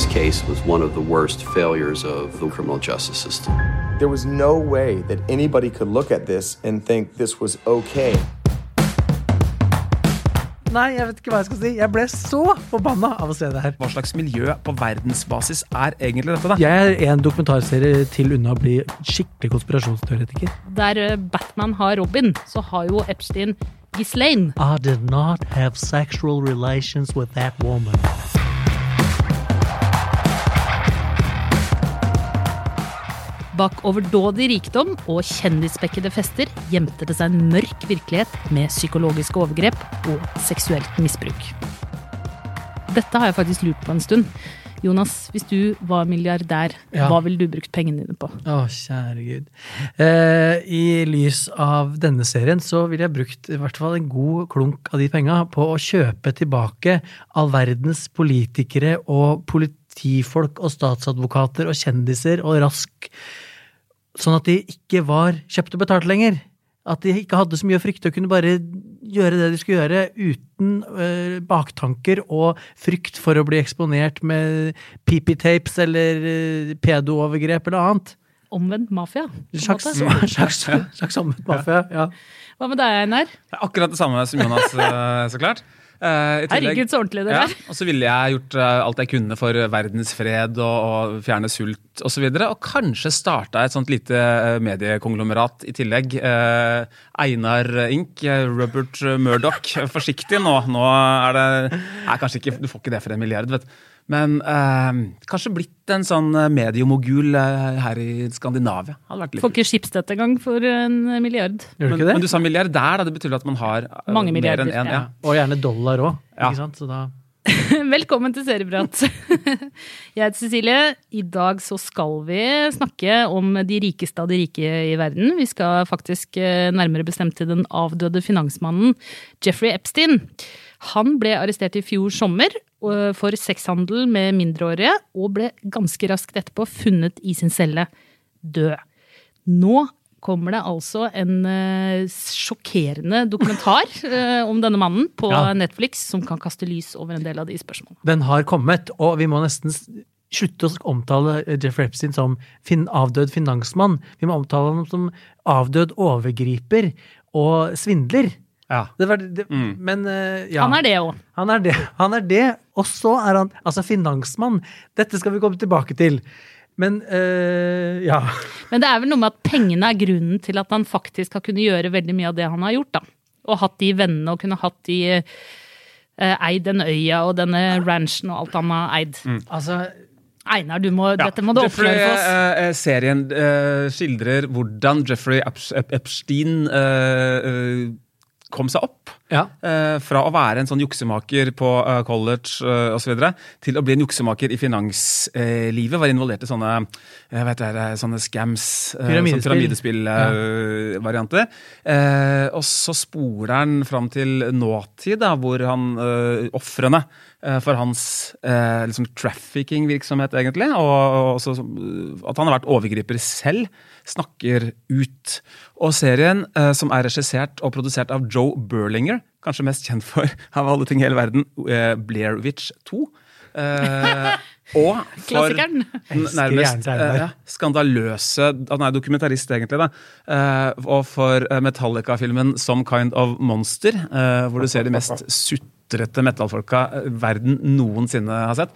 This case was one of the worst failures of the criminal justice system. There was no way that anybody could look at this and think this was okay. Nei, jeg vet ikke hva jeg skal si. Jeg ble så forbanna av å se det her. Hva slags miljø på verdensbasis er egentlig dette, da? Jeg er en dokumentarserie til unna å bli skikkelig konspirasjonsteoretiker. Der eh, Batman har Robin, så har jo Epstein Ghislaine. I did not have sexual relations with that woman. Bak overdådig rikdom og kjendisspekkede fester gjemte det seg en mørk virkelighet med psykologiske overgrep og seksuelt misbruk. Dette har jeg faktisk lurt på en stund. Jonas, hvis du var milliardær, Ja. hva ville du brukt pengene dine på? Å, kjære gud. Eh, I lys av denne serien så ville jeg brukt i hvert fall en god klunk av de penga på å kjøpe tilbake all verdens politikere og politifolk og statsadvokater og kjendiser og rask Sånn at de ikke var kjøpt og betalt lenger. At de ikke hadde så mye å frykte og kunne bare gjøre det de skulle gjøre uten eh, baktanker og frykt for å bli eksponert med PP-tapes eller uh, pedo-overgrep eller annet. Omvendt mafia? Slags, slags, slags omvendt mafia. Ja. Hva med deg, Einar? Akkurat det samme som Jonas, eh, så klart. Tillegg- Herregud, så ordentlig det ja, der. og så ville jeg gjort uh, alt jeg kunne for verdens fred og, og fjerne sult osv. Og, så og kanskje starta et sånt lite eh, mediekonglomerat i tillegg. Uh, Einar Ink, Robert Murdoch. Forsiktig nå. Nå er det Nei, kanskje ikke. Du får ikke det for en milliard, vet du. Men eh, kanskje blitt en sånn eh, mediemogul eh, her i Skandinavia. Hadde vært litt Får ikke skipsstøtte engang for en milliard. Gjør du men, ikke det? men du sa milliardær, da. Det betyr at man har eh, Mange mer enn én. ja. Ja. Og gjerne dollar òg. Ja. Da Velkommen til Serieprat. Jeg heter Cecilie. I dag så skal vi snakke om de rikeste av de rike i verden. Vi skal faktisk nærmere bestemt til den avdøde finansmannen Jeffrey Epstein. Han ble arrestert i fjor sommer for sexhandel med mindreårige, og ble ganske raskt etterpå funnet i sin celle død. Nå kommer det altså en eh, sjokkerende dokumentar eh, om denne mannen på Ja. Netflix som kan kaste lys over en del av de spørsmålene. Den har kommet, og vi må nesten slutte å omtale Jeff Jeffrey Epstein som fin avdød finansmann. Vi må omtale ham som avdød overgriper og svindler. Ja. Det var, det, Men eh, ja. Han er det òg. Han er det. Han er det, og så er han altså finansmann. Dette skal vi komme tilbake til. Men eh, ja. Men det er vel noe med at pengene er grunnen til at han faktisk har kunnet gjøre veldig mye av det han har gjort. da. Og hatt de vennene og kunne hatt de eh, eid den øya og denne ranchen og alt han har eid. Altså, Einar, du må, dette må du Jeffrey, oppklare for oss. eh, eh, serien eh, skildrer hvordan Jeffrey Ep- Ep- Epstein eh, kom seg opp. Ja. Eh, fra å være en sånn juksemaker på eh, college uh, osv. til å bli en juksemaker i finanslivet. var involvert i sånne jeg vet det, sånne scams. eh, Pyramidespill. Pyramidespillvarianter. Eh, og så sporer han fram til nåtid, da, hvor han ofrene eh, for hans eh, liksom trafficking-virksomhet, egentlig, og, og eh, at han har vært overgriper selv, snakker ut. Og serien, eh, som er regissert og produsert av Joe Berlinger, kanskje mest kjent for av alle ting i hele verden, eh, Blair Witch 2. Eh, og for den nærmest eh, skandaløse Han er dokumentarist, egentlig. da, eh, Og for eh, Metallica-filmen Some Kind of Monster, eh, hvor du ser de mest sutrete metallfolka eh, verden noensinne har sett.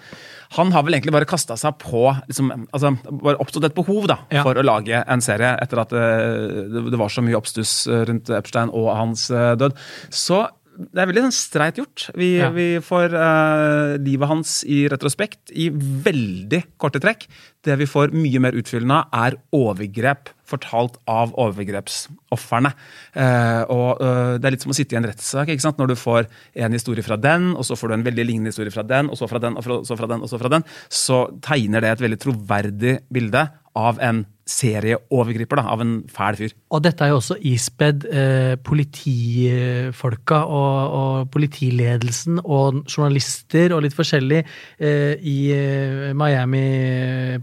Han har vel egentlig bare kasta seg på liksom, altså, bare oppstått et behov da, Ja. for å lage en serie etter at eh, det, det var så mye oppstuss eh, rundt Epstein og hans død. Så det er veldig sånn streit gjort. Vi, Ja. vi får uh, livet hans i retrospekt i veldig korte trekk. Det vi får mye mer utfyllende av, er overgrep fortalt av overgrepsofrene. Uh, og eh, Det er litt som å sitte i en rettssak ikke sant? når du får en historie fra den, og så får du en veldig lignende historie fra den, og så fra den, og fra, så fra den, og så fra den. Så tegner det et veldig troverdig bilde av en serieovergriper, da, av en fæl fyr. Og dette er jo også ispedd eh, politifolka og, og politiledelsen og journalister og litt forskjellig eh, i eh, Miami,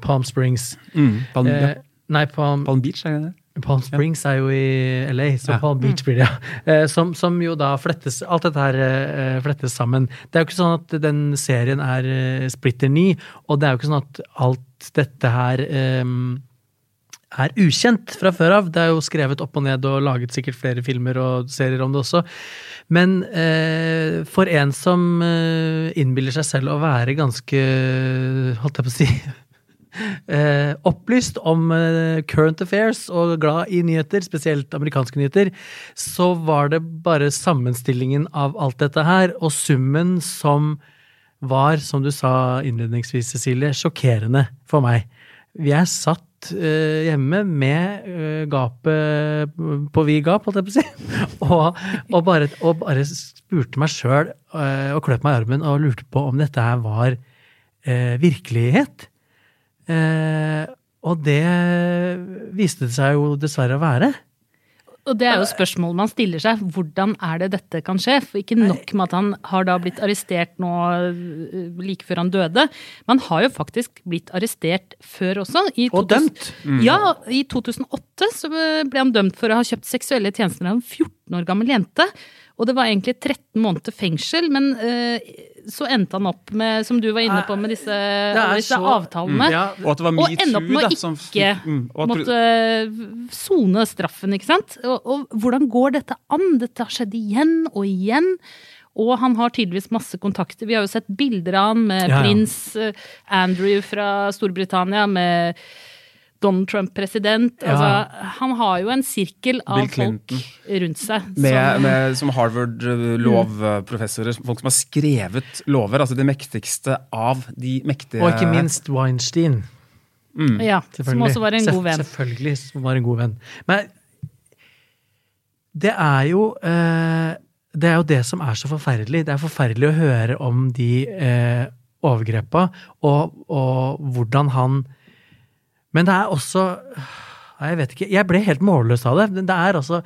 Palm Springs. Mm. Palm, Eh, nei, Palm, Palm Beach, er det det? Palm Springs er jo i LA, så Ja. Palm Beach blir det, ja. Eh, Som, som jo da flettes Alt dette her eh, flettes sammen. Det er jo ikke sånn at den serien er eh, splitter ny, og det er jo ikke sånn at alt dette her um, er ukjent fra før av. Det er jo skrevet opp og ned og laget sikkert flere filmer og serier om det også. Men eh, for en som eh, innbiller seg selv å være ganske, holdt jeg på å si eh, opplyst om eh, current affairs og glad i nyheter, spesielt amerikanske nyheter, så var det bare sammenstillingen av alt dette her, og summen som var, som du sa innledningsvis, Cecilie, sjokkerende for meg. Vi er satt eh, hjemme med eh, gapet på vid gap, holdt jeg på å si, og, og, bare, og bare spurte meg sjøl eh, og kløp meg i armen og lurte på om dette her var virkelighet. Og det viste det seg jo dessverre å være. Og det er jo spørsmålet man stiller seg. Hvordan er det dette kan skje? For ikke nok med at han har da blitt arrestert nå øh, like før han døde. Man har jo faktisk blitt arrestert før også. I Og 2000 dømt. Ja, i 2008 så ble han dømt for å ha kjøpt seksuelle tjenester av en 14 år gammel jente. Og det var egentlig 13 måneder fengsel, men øh, så endte han opp med, som du var inne på, med disse, er disse så- avtalene. Ja, Og at det var Og ende opp med å ikke mm, at- måtte sone straffen, ikke sant? Og, og hvordan går dette an? Dette har skjedd igjen og igjen. Og han har tydeligvis masse kontakter. Vi har jo sett bilder av han med Ja, ja. prins eh, Andrew fra Storbritannia, med Donald Trump president. Ja. Altså, han har jo en sirkel av folk rundt seg. Som- med, som Harvard-lovprofessorer, folk som har skrevet lover. Altså de mektigste av de mektige Og ikke minst Weinstein. ja, som også var en god venn. Selvfølgelig som var en god venn. Men det er jo eh, Det er jo det som er så forferdelig. Det er forferdelig å høre om de eh, overgrepa, og, og hvordan han Men det er også Jeg vet ikke. Jeg ble helt målløs av det. Det er altså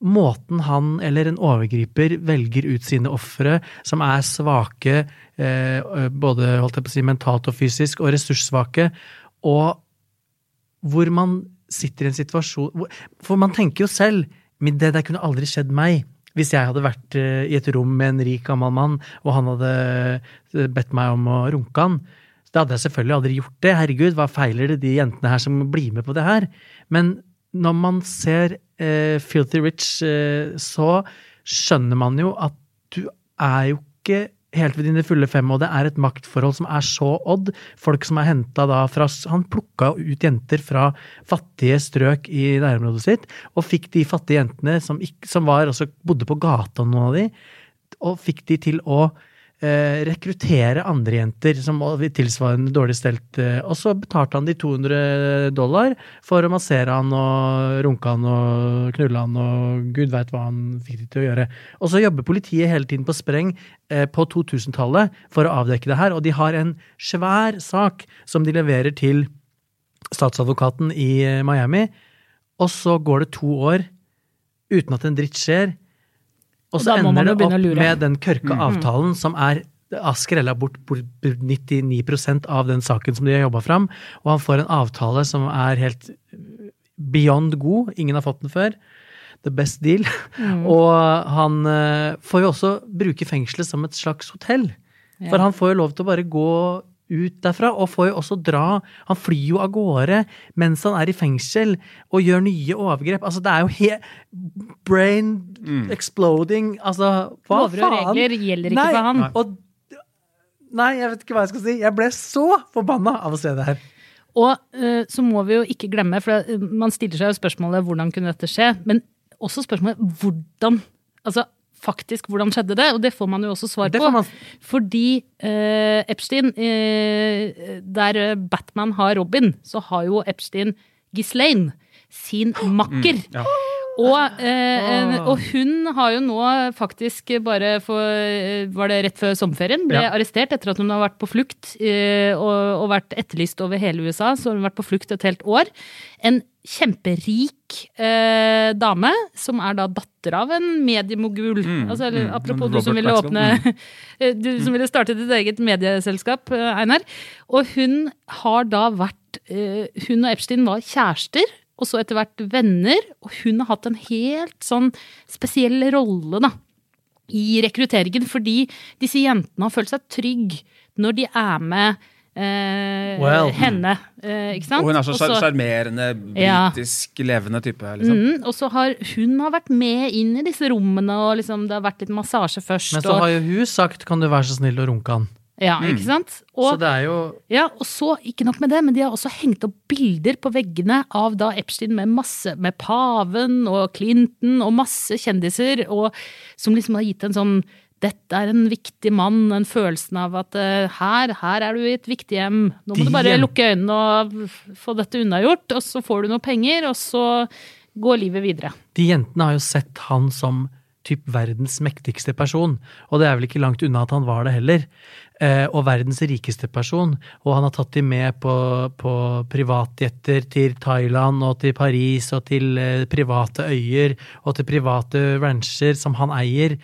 måten han eller en overgriper velger ut sine ofre, som er svake, eh, både holdt jeg på å si, mentalt og fysisk, og ressurssvake, og hvor man sitter i en situasjon For man tenker jo selv det der kunne aldri skjedd meg. Hvis jeg hadde vært eh, i et rom med en rik gammel mann, og han hadde eh, bedt meg om å runke han, da hadde jeg selvfølgelig aldri gjort det. Herregud, hva feiler det de jentene her som blir med på det her? Men når man ser eh, Filthy Rich, eh, så skjønner man jo at du er jo ikke helt ved dine fulle fem, og det er et maktforhold som er så odd. Folk som er henta da fra Han plukka ut jenter fra fattige strøk i nærområdet sitt, og fikk de fattige jentene som, som var, bodde på gata, noen av de, og fikk de til å eh, rekruttere andre jenter som var tilsvarende dårlig stelt. Eh, og så betalte han de 200 dollar for å massere han og runke han og knulle han og gud veit hva han fikk de til å gjøre. Og så jobber politiet hele tiden på spreng eh, på 2000-tallet for å avdekke det her, og de har en svær sak som de leverer til statsadvokaten i eh, Miami, og så går det to år uten at en dritt skjer. Og så ender det opp med den kørka avtalen som er skrella bort bort 99% av den saken som de har jobba fram, og han får en avtale som er helt beyond god. Ingen har fått den før. The best deal. Og han eh, får jo også bruke fengselet som et slags hotell. For han får jo lov til å bare gå ut derfra, og får jo også dra Han flyr jo av gårde mens han er i fengsel og gjør nye overgrep. Altså, det er jo he brain exploding. Altså, hva Lover og faen? regler gjelder ikke Nei, for han. Og, nei, jeg vet ikke hva jeg skal si. Jeg ble så forbanna av å se det her. Og uh, så må vi jo ikke glemme, for eh, man stiller seg jo spørsmålet hvordan kunne dette skje, men også spørsmålet hvordan Altså faktisk, hvordan skjedde det? Og det får man jo også svar på. man- Fordi eh, Epstein, eh, der eh, Batman har Robin, så har jo Epstein Ghislaine, sin makker. ja. Og, eh, og hun har jo nå faktisk bare for eh, Var det rett før sommerferien? Ble Ja. arrestert etter at hun har vært på flukt eh, og, og vært etterlyst over hele USA. Så har hun vært på flukt et helt år. En kjemperik eh, dame, som er da datter av en mediemogul. altså, eller, mm. apropos du som ville åpne Du som ville starte ditt eget medieselskap, eh, Einar. Og hun har da vært eh, Hun og Epstein var kjærester. Og så etter hvert venner. Og hun har hatt en helt sånn spesiell rolle, da. I rekrutteringen, fordi disse jentene har følt seg trygg når de er med eh, Well. henne. Eh, ikke sant? Og hun er så sjarmerende, britisk, Ja. levende type. liksom. Mm, og så har hun har vært med inn i disse rommene, og liksom, det har vært litt massasje først. Men så og, har jo hun sagt 'kan du være så snill å runke han'. Ja, ikke sant? Og, Så det er jo ja, og så, ikke nok med det, men de har også hengt opp bilder på veggene av da Epstein med masse, med paven og Clinton og masse kjendiser, og som liksom har gitt en sånn dette er en viktig mann, den følelsen av at uh, her, her er du i et viktig hjem. Nå må du bare lukke øynene og få dette unnagjort, og så får du noe penger, og så går livet videre. De jentene har jo sett han som typ verdens mektigste person, og det er vel ikke langt unna at han var det heller. Eh, og verdens rikeste person, og han har tatt de med på, på privatjetter til Thailand og til Paris og til eh, private øyer og til private rancher som han eier.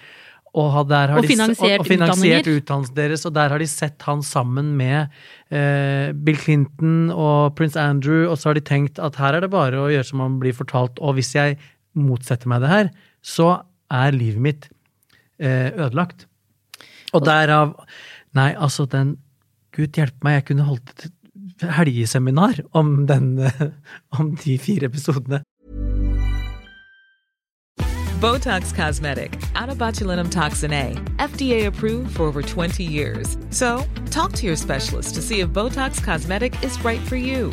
Og, har- der har Og de, finansiert og, og finansiert utdannelsen deres, og der har de sett han sammen med eh, Bill Clinton og prins Andrew, og så har de tenkt at her er det bare å gjøre som man blir fortalt, og hvis jeg motsetter meg det her, så er livet mitt eh, ødelagt. Og derav Nei, altså, den Gud hjelpe meg, jeg kunne holdt et helgeseminar om den Om de fire episodene. Botox Cosmetic, out of botulinum toxin A, FDA approved for over 20 years. So, talk to your specialist to see if Botox Cosmetic is right for you.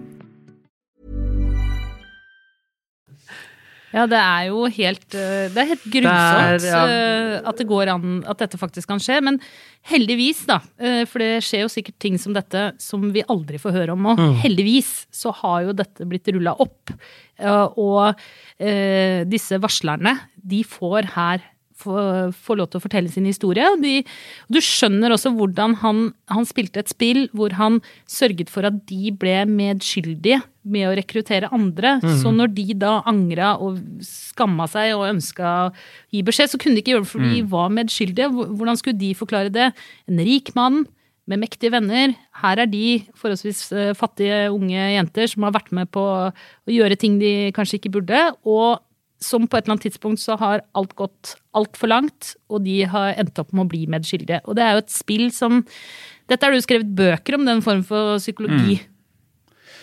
Ja, det er jo helt eh, Det er helt grusomt Det er, ja. eh, at det går an at dette faktisk kan skje. Men heldigvis, da, eh, for det skjer jo sikkert ting som dette som vi aldri får høre om nå. Mm. Heldigvis så har jo dette blitt rulla opp. Og disse varslerne, de får her få, lov til å fortelle sin historie. De, du skjønner også hvordan han, han spilte et spill hvor han sørget for at de ble medskyldige med å rekruttere andre. Så når de da angra og skamma seg og ønska å gi beskjed, så kunne de ikke gjøre det for de var medskyldige. Hvordan skulle de forklare det? En rik mann med mektige venner. Her er de forholdsvis eh, fattige unge jenter som har vært med på å gjøre ting de kanskje ikke burde. og som på et eller annet tidspunkt så har alt gått altfor langt, og de har endt opp med å bli medskyldige. Og det er jo et spill som Dette har du skrevet bøker om, den form for psykologi.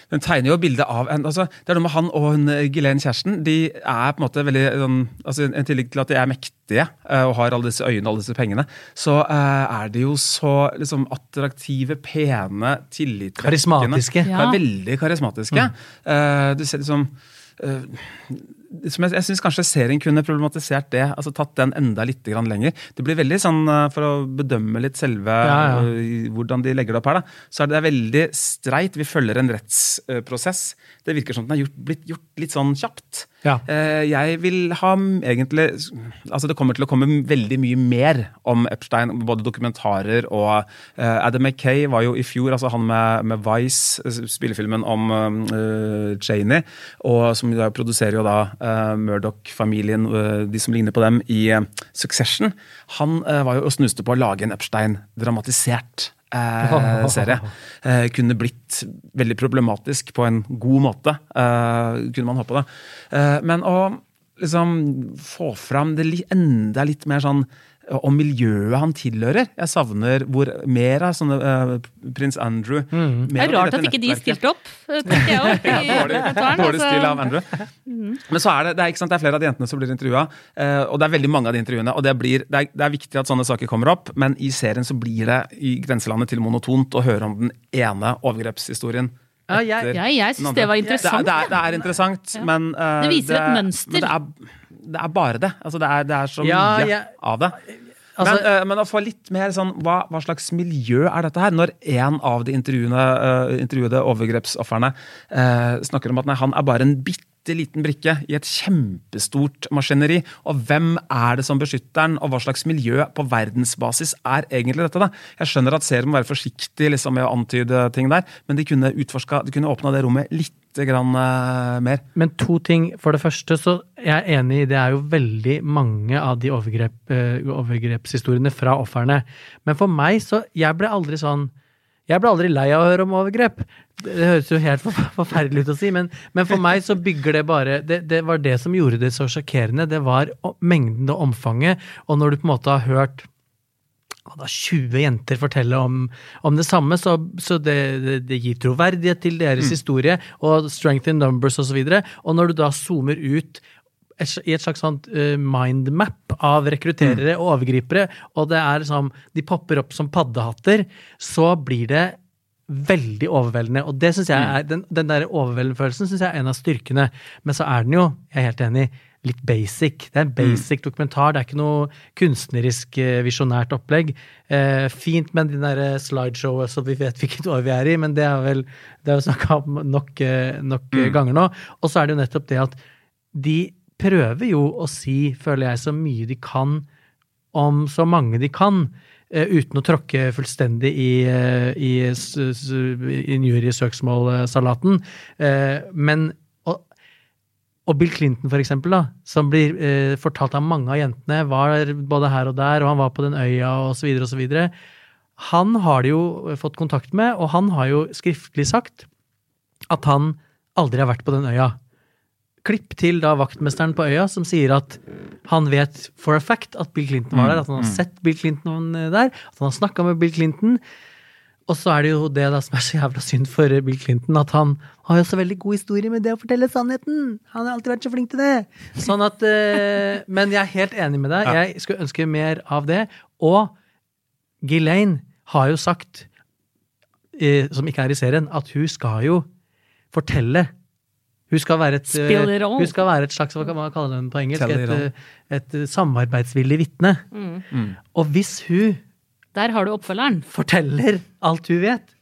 Den tegner jo bildet av en, altså, Det er noe med han og hun, eh, Ghislaine kjæresten. De er på en måte veldig sånn, altså, En tillegg til at de er mektige eh, og har alle disse øyene og alle disse pengene, så eh, er de jo så liksom, attraktive, pene, tillitvekkende. Karismatiske. Ja. Veldig karismatiske. Eh, du ser liksom som jeg, jeg syns kanskje serien kunne problematisert det. altså Tatt den enda litt lenger. Det blir veldig sånn, eh, For å bedømme litt selve Ja, ja. eh, hvordan de legger det opp her, da, så er det veldig streit. Vi følger en rettsprosess. Det virker som den er gjort, blitt gjort litt sånn kjapt. Ja. Eh, Jeg vil ha egentlig Altså, det kommer til å komme veldig mye mer om Epstein, både dokumentarer og eh, Adam McKay var jo i fjor, altså han med, med Vice, eh, spillefilmen om uh, Cheney, og som da produserer jo da uh, Murdoch-familien, uh, de som ligner på dem, i Succession. Han var jo og snuste på å lage en Epstein-dramatisert eh, serie. Eh, kunne blitt veldig problematisk på en god måte, eh, kunne man håpe. det. Eh, men å liksom få fram det enda litt mer sånn eh, om miljøet han tilhører. Jeg savner hvor mer av sånne uh, prins Andrew Det mer er rart at ikke de stilte opp, eh, tenker jeg òg. Dårlig, dårlig stil av Andrew. Men så er det, det, er, ikke sant, det er flere av de jentene som blir intervjua, uh, og det er veldig mange av de intervjuene. og det, blir, det, er, det er viktig at sånne saker kommer opp, men i serien så blir det i grenselandet til monotont å høre om den ene overgrepshistorien. Ja, jeg- jeg- jeg syns det var interessant, Det er, det er, det er interessant, men uh, Det viser et mønster. Men det er, det er bare det. Altså, det, er, det er så Ja, mye av det. Altså- men, uh, men å få litt mer sånn, hva, hva slags miljø er dette her? Når en av de intervjuene, eh, intervjuede overgrepsofrene uh, snakker om at nei, han er bare en bitte bitte liten brikke i et kjempestort maskineri. Og hvem er det som beskytter den, og hva slags miljø på verdensbasis er egentlig dette? da? Jeg skjønner at serien må være forsiktig liksom, med å antyde ting der, men de kunne utforska, de kunne åpna det rommet litt grann uh, mer. Men to ting. For det første, så jeg er enig i det er jo veldig mange av de overgrep, uh, overgrepshistoriene fra ofrene. Men for meg så Jeg ble aldri sånn jeg ble aldri lei av å høre om overgrep. Det, det høres jo helt forferdelig ut å si, men, men for meg så bygger det bare det, det, var det som gjorde det så sjokkerende. Det var mengden og omfanget. Og når du på en måte har hørt da 20 jenter fortelle om, om det samme, så, så det, det, det, gir troverdighet til deres mm. historie, og strength in numbers osv. Og, så og når du da zoomer ut i et slags sånt uh, mindmap av rekrutterere mm. og overgripere, og det er som de popper opp som paddehatter, så blir det veldig overveldende. Og det synes jeg mm. er, den, den der overveldende følelsen syns jeg er en av styrkene. Men så er den jo, jeg er helt enig, litt basic. Det er en mm. basic mm. dokumentar. Det er ikke noe kunstnerisk, uh, visjonært opplegg. Eh, fint med de der slideshowet så vi vet hvilket år vi er i, men det er vel det er jo snakka om nok, nok mm. ganger nå. Og så er det jo nettopp det at de prøver jo å si, føler jeg, så mye de kan om så mange de kan. Uh, uten å tråkke fullstendig i, uh, i, i injuriesøksmålsalaten. Uh, men og, Bill Clinton, for eksempel, da, som blir fortalt av mange av jentene, var både her og der, og han var på den øya, osv., osv. Han har de jo fått kontakt med, og han har jo skriftlig sagt at han aldri har vært på den øya klipp til da vaktmesteren på øya som sier at han vet for a fact at Bill Clinton var der, at han har mm, mm. sett Bill Clinton der, at han har snakka med Bill Clinton. Og så er det jo det da som er så jævla synd for Bill Clinton, at han har jo så veldig god historie med det å fortelle sannheten! Han har alltid vært så flink til det! Sånn at eh, Men jeg er helt enig med deg. Jeg skulle ønske mer av det. Og Ghislaine har jo sagt, eh, som ikke er i serien, at hun skal jo fortelle hun skal være et, eh, hun skal være et slags hva kan man kalle det på engelsk, et, eh, et, eh, samarbeidsvillig vitne. Mm. Mm. Og hvis hun Der har du oppfølgeren. forteller alt hun vet,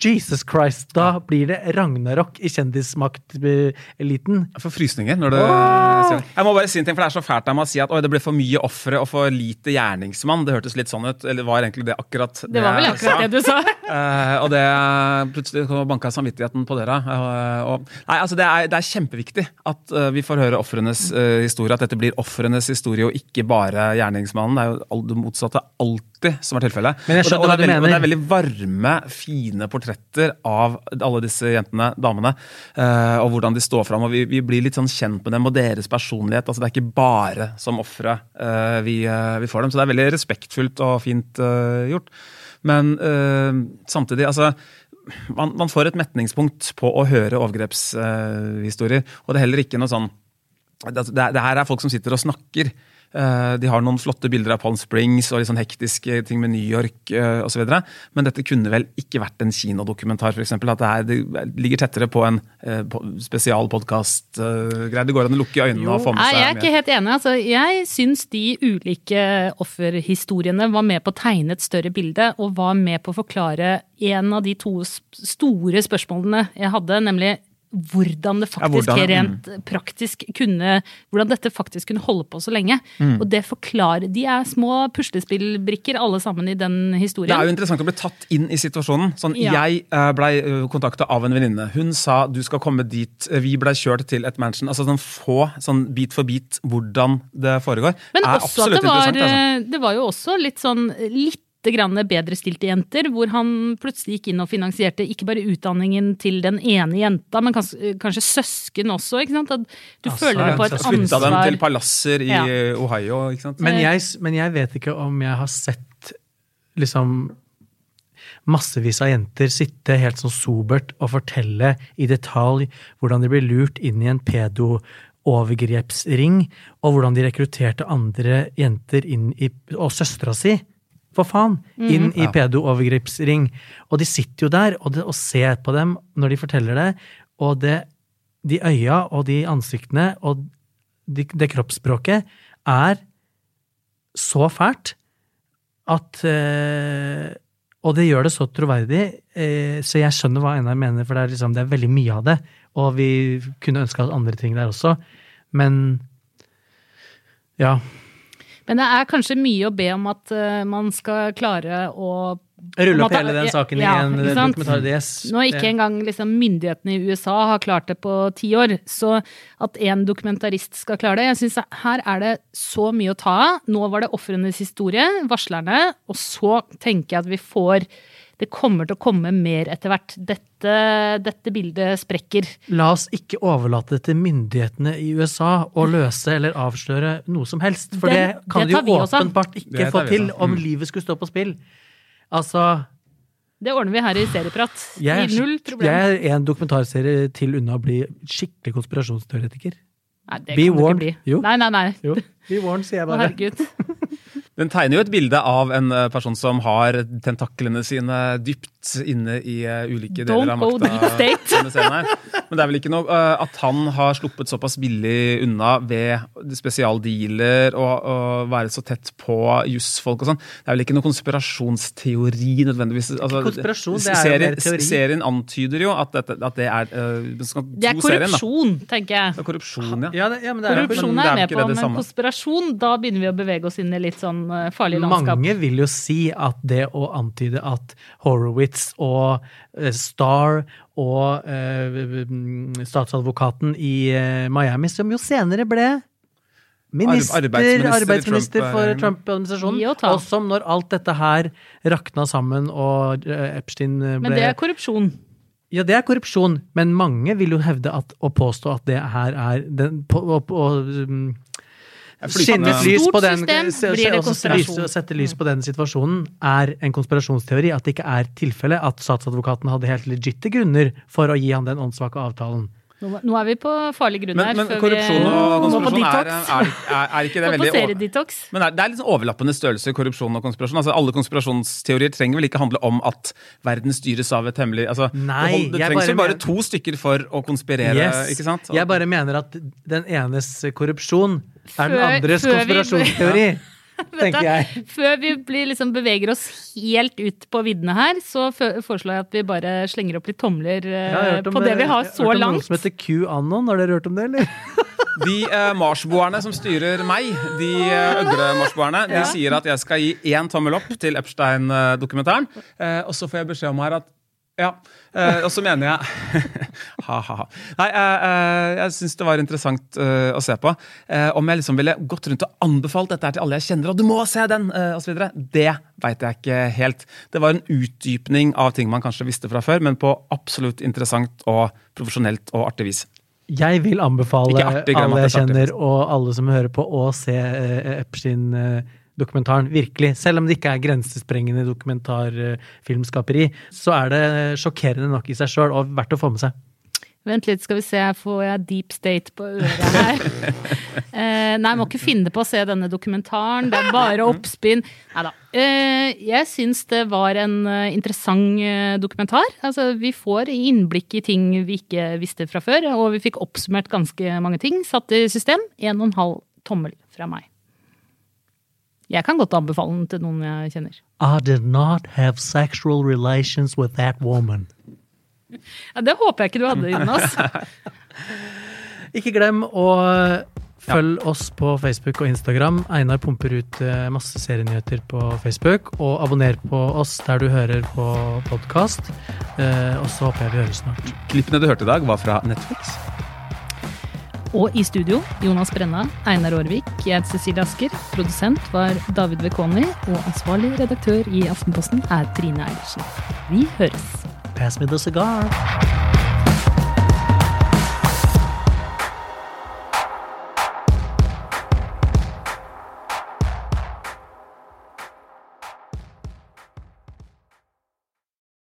Jesus Christ! Da blir det ragnarok i kjendismakteliten. Jeg får frysninger når det oh! Jeg må bare si en ting, for det er så fælt av meg å si at oi, det ble for mye ofre og for lite gjerningsmann. Det hørtes litt sånn ut. Eller var egentlig det akkurat det Det var vel akkurat det du sa. Uh, og det plutselig banka samvittigheten på døra. Uh, og, nei, altså det er, det er kjempeviktig at uh, vi får høre ofrenes historie. At dette blir ofrenes historie og ikke bare gjerningsmannen. Det er jo det motsatte alltid som er tilfellet. Men jeg skjønner og, det, og, det, og, det, og det er veldig varme, fine portretter av alle disse jentene, damene, uh, og hvordan de står fram. Og vi, vi, blir litt sånn kjent med dem og deres personlighet. altså Det er ikke bare som ofre uh, vi, uh, vi, får dem. Så det er veldig respektfullt og fint gjort. Men samtidig, altså man, man, får et metningspunkt på å høre overgrepshistorier. og det er heller ikke noe sånn det, det, det her er folk som sitter og snakker. Eh, de har noen flotte bilder av Palm Springs og litt sånn hektiske ting med New York uh, osv. Men dette kunne vel ikke vært en kinodokumentar, f.eks. At det, er, det, ligger tettere på en uh, spesialpodkast-greie. Det går an å lukke øynene jo. og få med seg Jeg er ikke helt enig. Altså, jeg syns de ulike offerhistoriene var med på å tegne et større bilde, og var med på å forklare en av de to store spørsmålene jeg hadde, nemlig hvordan det faktisk ja, hvordan, rent mm. praktisk kunne Hvordan dette faktisk kunne holde på så lenge. Mm. Og det forklarer De er små puslespillbrikker alle sammen i den historien. Det er jo interessant å bli tatt inn i situasjonen. Sånn, ja. Jeg eh, blei eh, kontakta av en venninne. Hun sa du skal komme dit. Vi blei kjørt til et mansion. Altså sånn få sånn bit for bit hvordan det foregår. Men også at det var, altså. det var jo også litt sånn litt grann bedrestilte jenter, hvor han plutselig gikk inn og finansierte ikke bare utdanningen til den ene jenta, men kanskje, kanskje søsken også. ikke sant? At du altså, føler det på et ansvar. Flytta dem til palasser i ja. Ohio. ikke sant? Men jeg, men jeg, vet ikke om jeg har sett liksom massevis av jenter sitte helt sånn sobert og fortelle i detalj hvordan de blir lurt inn i en pedo overgrepsring, og hvordan de rekrutterte andre jenter inn i, og søstera si for faen, inn mm. i pedo-overgrepsring. Og de sitter jo der og, det, og, ser på dem når de forteller det, og det, de øya og de ansiktene og de, det kroppsspråket er så fælt at eh, Og det gjør det så troverdig, eh, så jeg skjønner hva Einar mener, for det er, liksom, det er veldig mye av det. og vi kunne ønska oss andre ting der også. Men ja. Men det er kanskje mye å be om at eh, man skal klare å Rulle opp hele den ja, saken i en sant? dokumentar. Yes. Når ikke engang liksom, myndighetene i USA har klart det på ti år, så at en dokumentarist skal klare det Jeg synes Her er det så mye å ta av. Nå var det ofrenes historie, varslerne, og så tenker jeg at vi får Det kommer til å komme mer etter hvert. Dette, dette bildet sprekker. La oss ikke overlate det til myndighetene i USA å løse eller avsløre noe som helst. For det, Det- kan det de jo åpenbart ikke få til om Mm. livet skulle stå på spill. Altså Det ordner vi her i Serieprat. jeg er, Null problem. jeg er en dokumentarserie til unna å bli skikkelig konspirasjonsteoretiker. Nei, det Be kan det du ikke bli. Jo. Nei, nei, nei. Jo, be warned, sier jeg bare. herregud. Den tegner jo et bilde av en eh, person som har tentaklene sine dypt inne i eh, ulike Don't deler av go makta. deep state. denne. Men det er vel ikke noe eh, at han har sluppet såpass billig unna ved spesialdealer og, og være så tett på jussfolk og sånn. Det er vel ikke noe konspirasjonsteori nødvendigvis. Altså, Konspirasjon, det er jo serien, mer teori. Serien antyder jo at, dette, at det er uh, Det er korrupsjon, tenker jeg. Det er korrupsjon, ja. Ja, det, ja, men det er Korrupsjon men er jeg med på, det det men konspirasjon, da begynner vi å bevege oss inn i litt sånn farlig landskap. Mange vil jo si at det å antyde at Horowitz og Star Starr og eh, mm, statsadvokaten i eh, Miami, som jo senere ble minister, arbeidsminister arbeidsminister Trump, for eh, Trump-administrasjonen, og og som når alt dette her rakna sammen og eh, Epstein ble Men det er korrupsjon. Ja, det er korrupsjon, men mange vil jo hevde at, og påstå at det her er den, på, på, på, um, Skinne et lys på den, system Sette lys på den situasjonen er en konspirasjonsteori. At det ikke er tilfelle at statsadvokaten hadde helt legitte grunner for å gi han den åndssvake avtalen. Nå, er vi på farlig grunn Men, her. men før korrupsjon og konspirasjon er, er, er, er ikke det veldig seriedetox. Men det er, det er litt sånn overlappende størrelse, korrupsjon og konspirasjon. Altså, alle konspirasjonsteorier trenger vel ikke handle om at verden styres av et hemmelig altså, Nei, Det, hold- det trengs jo bare bare to stykker for å konspirere, Yes. ikke sant? Jeg bare mener at den enes korrupsjon er den andres konspirasjonsteori. vi-. tenker jeg. Før vi blir, liksom, beveger oss helt ut på viddene her, så foreslår jeg at vi bare slenger opp litt tomler eh, på det vi har så langt. jeg har hørt om noen som heter QAnon, har dere hørt om det, eller? De eh, marsboerne som styrer meg, de eh, øglemarsboerne, de sier at jeg skal gi én tommel opp til Epstein-dokumentaren. Eh, og så får jeg beskjed om her at ja. Eh, og så mener jeg Ha-ha-ha. Nei, eh, eh, jeg syns det var interessant eh, å se på. Eh, om jeg liksom ville gått rundt og anbefalt dette til alle jeg kjenner, og du må se den, uh, osv. Det veit jeg ikke helt. Det var en utdypning av ting man kanskje visste fra før, men på absolutt interessant og profesjonelt og artig vis. Jeg vil anbefale artig, alle jeg er kjenner og alle som hører på, å se eh, Epstein-dokumentaren. Virkelig. Selv om det ikke er grensesprengende dokumentarfilmskaperi, så er det sjokkerende nok i seg sjøl og verdt å få med seg. Vent litt, skal vi se, får jeg deep state på øret her? eh, nei, må ikke finne på å se denne dokumentaren, det er bare oppspinn. Nei da. Eh, jeg syns det var en eh, interessant dokumentar. Altså, vi får innblikk i ting vi ikke visste fra før, og vi fikk oppsummert ganske mange ting. Satt i system. En og en halv tommel fra meg. Jeg kan godt anbefale den til noen jeg kjenner. I did not have sexual relations with that woman. Ja, det håper jeg ikke du hadde, Jonas. Ikke glem å følge oss på Facebook og Instagram. Einar pumper ut eh, masse serienyheter på Facebook. Og abonner på oss der du hører på podkast. Og så håper jeg vi høres snart. Klippene du hørte i dag, var fra Netflix. Og i studio Jonas Brenna, Einar Aarvik, jeg heter Cecilie Asker. Produsent var David Vekoni, og ansvarlig redaktør i Aftenposten er Trine Eilertsen. Vi høres. Pass me the cigar.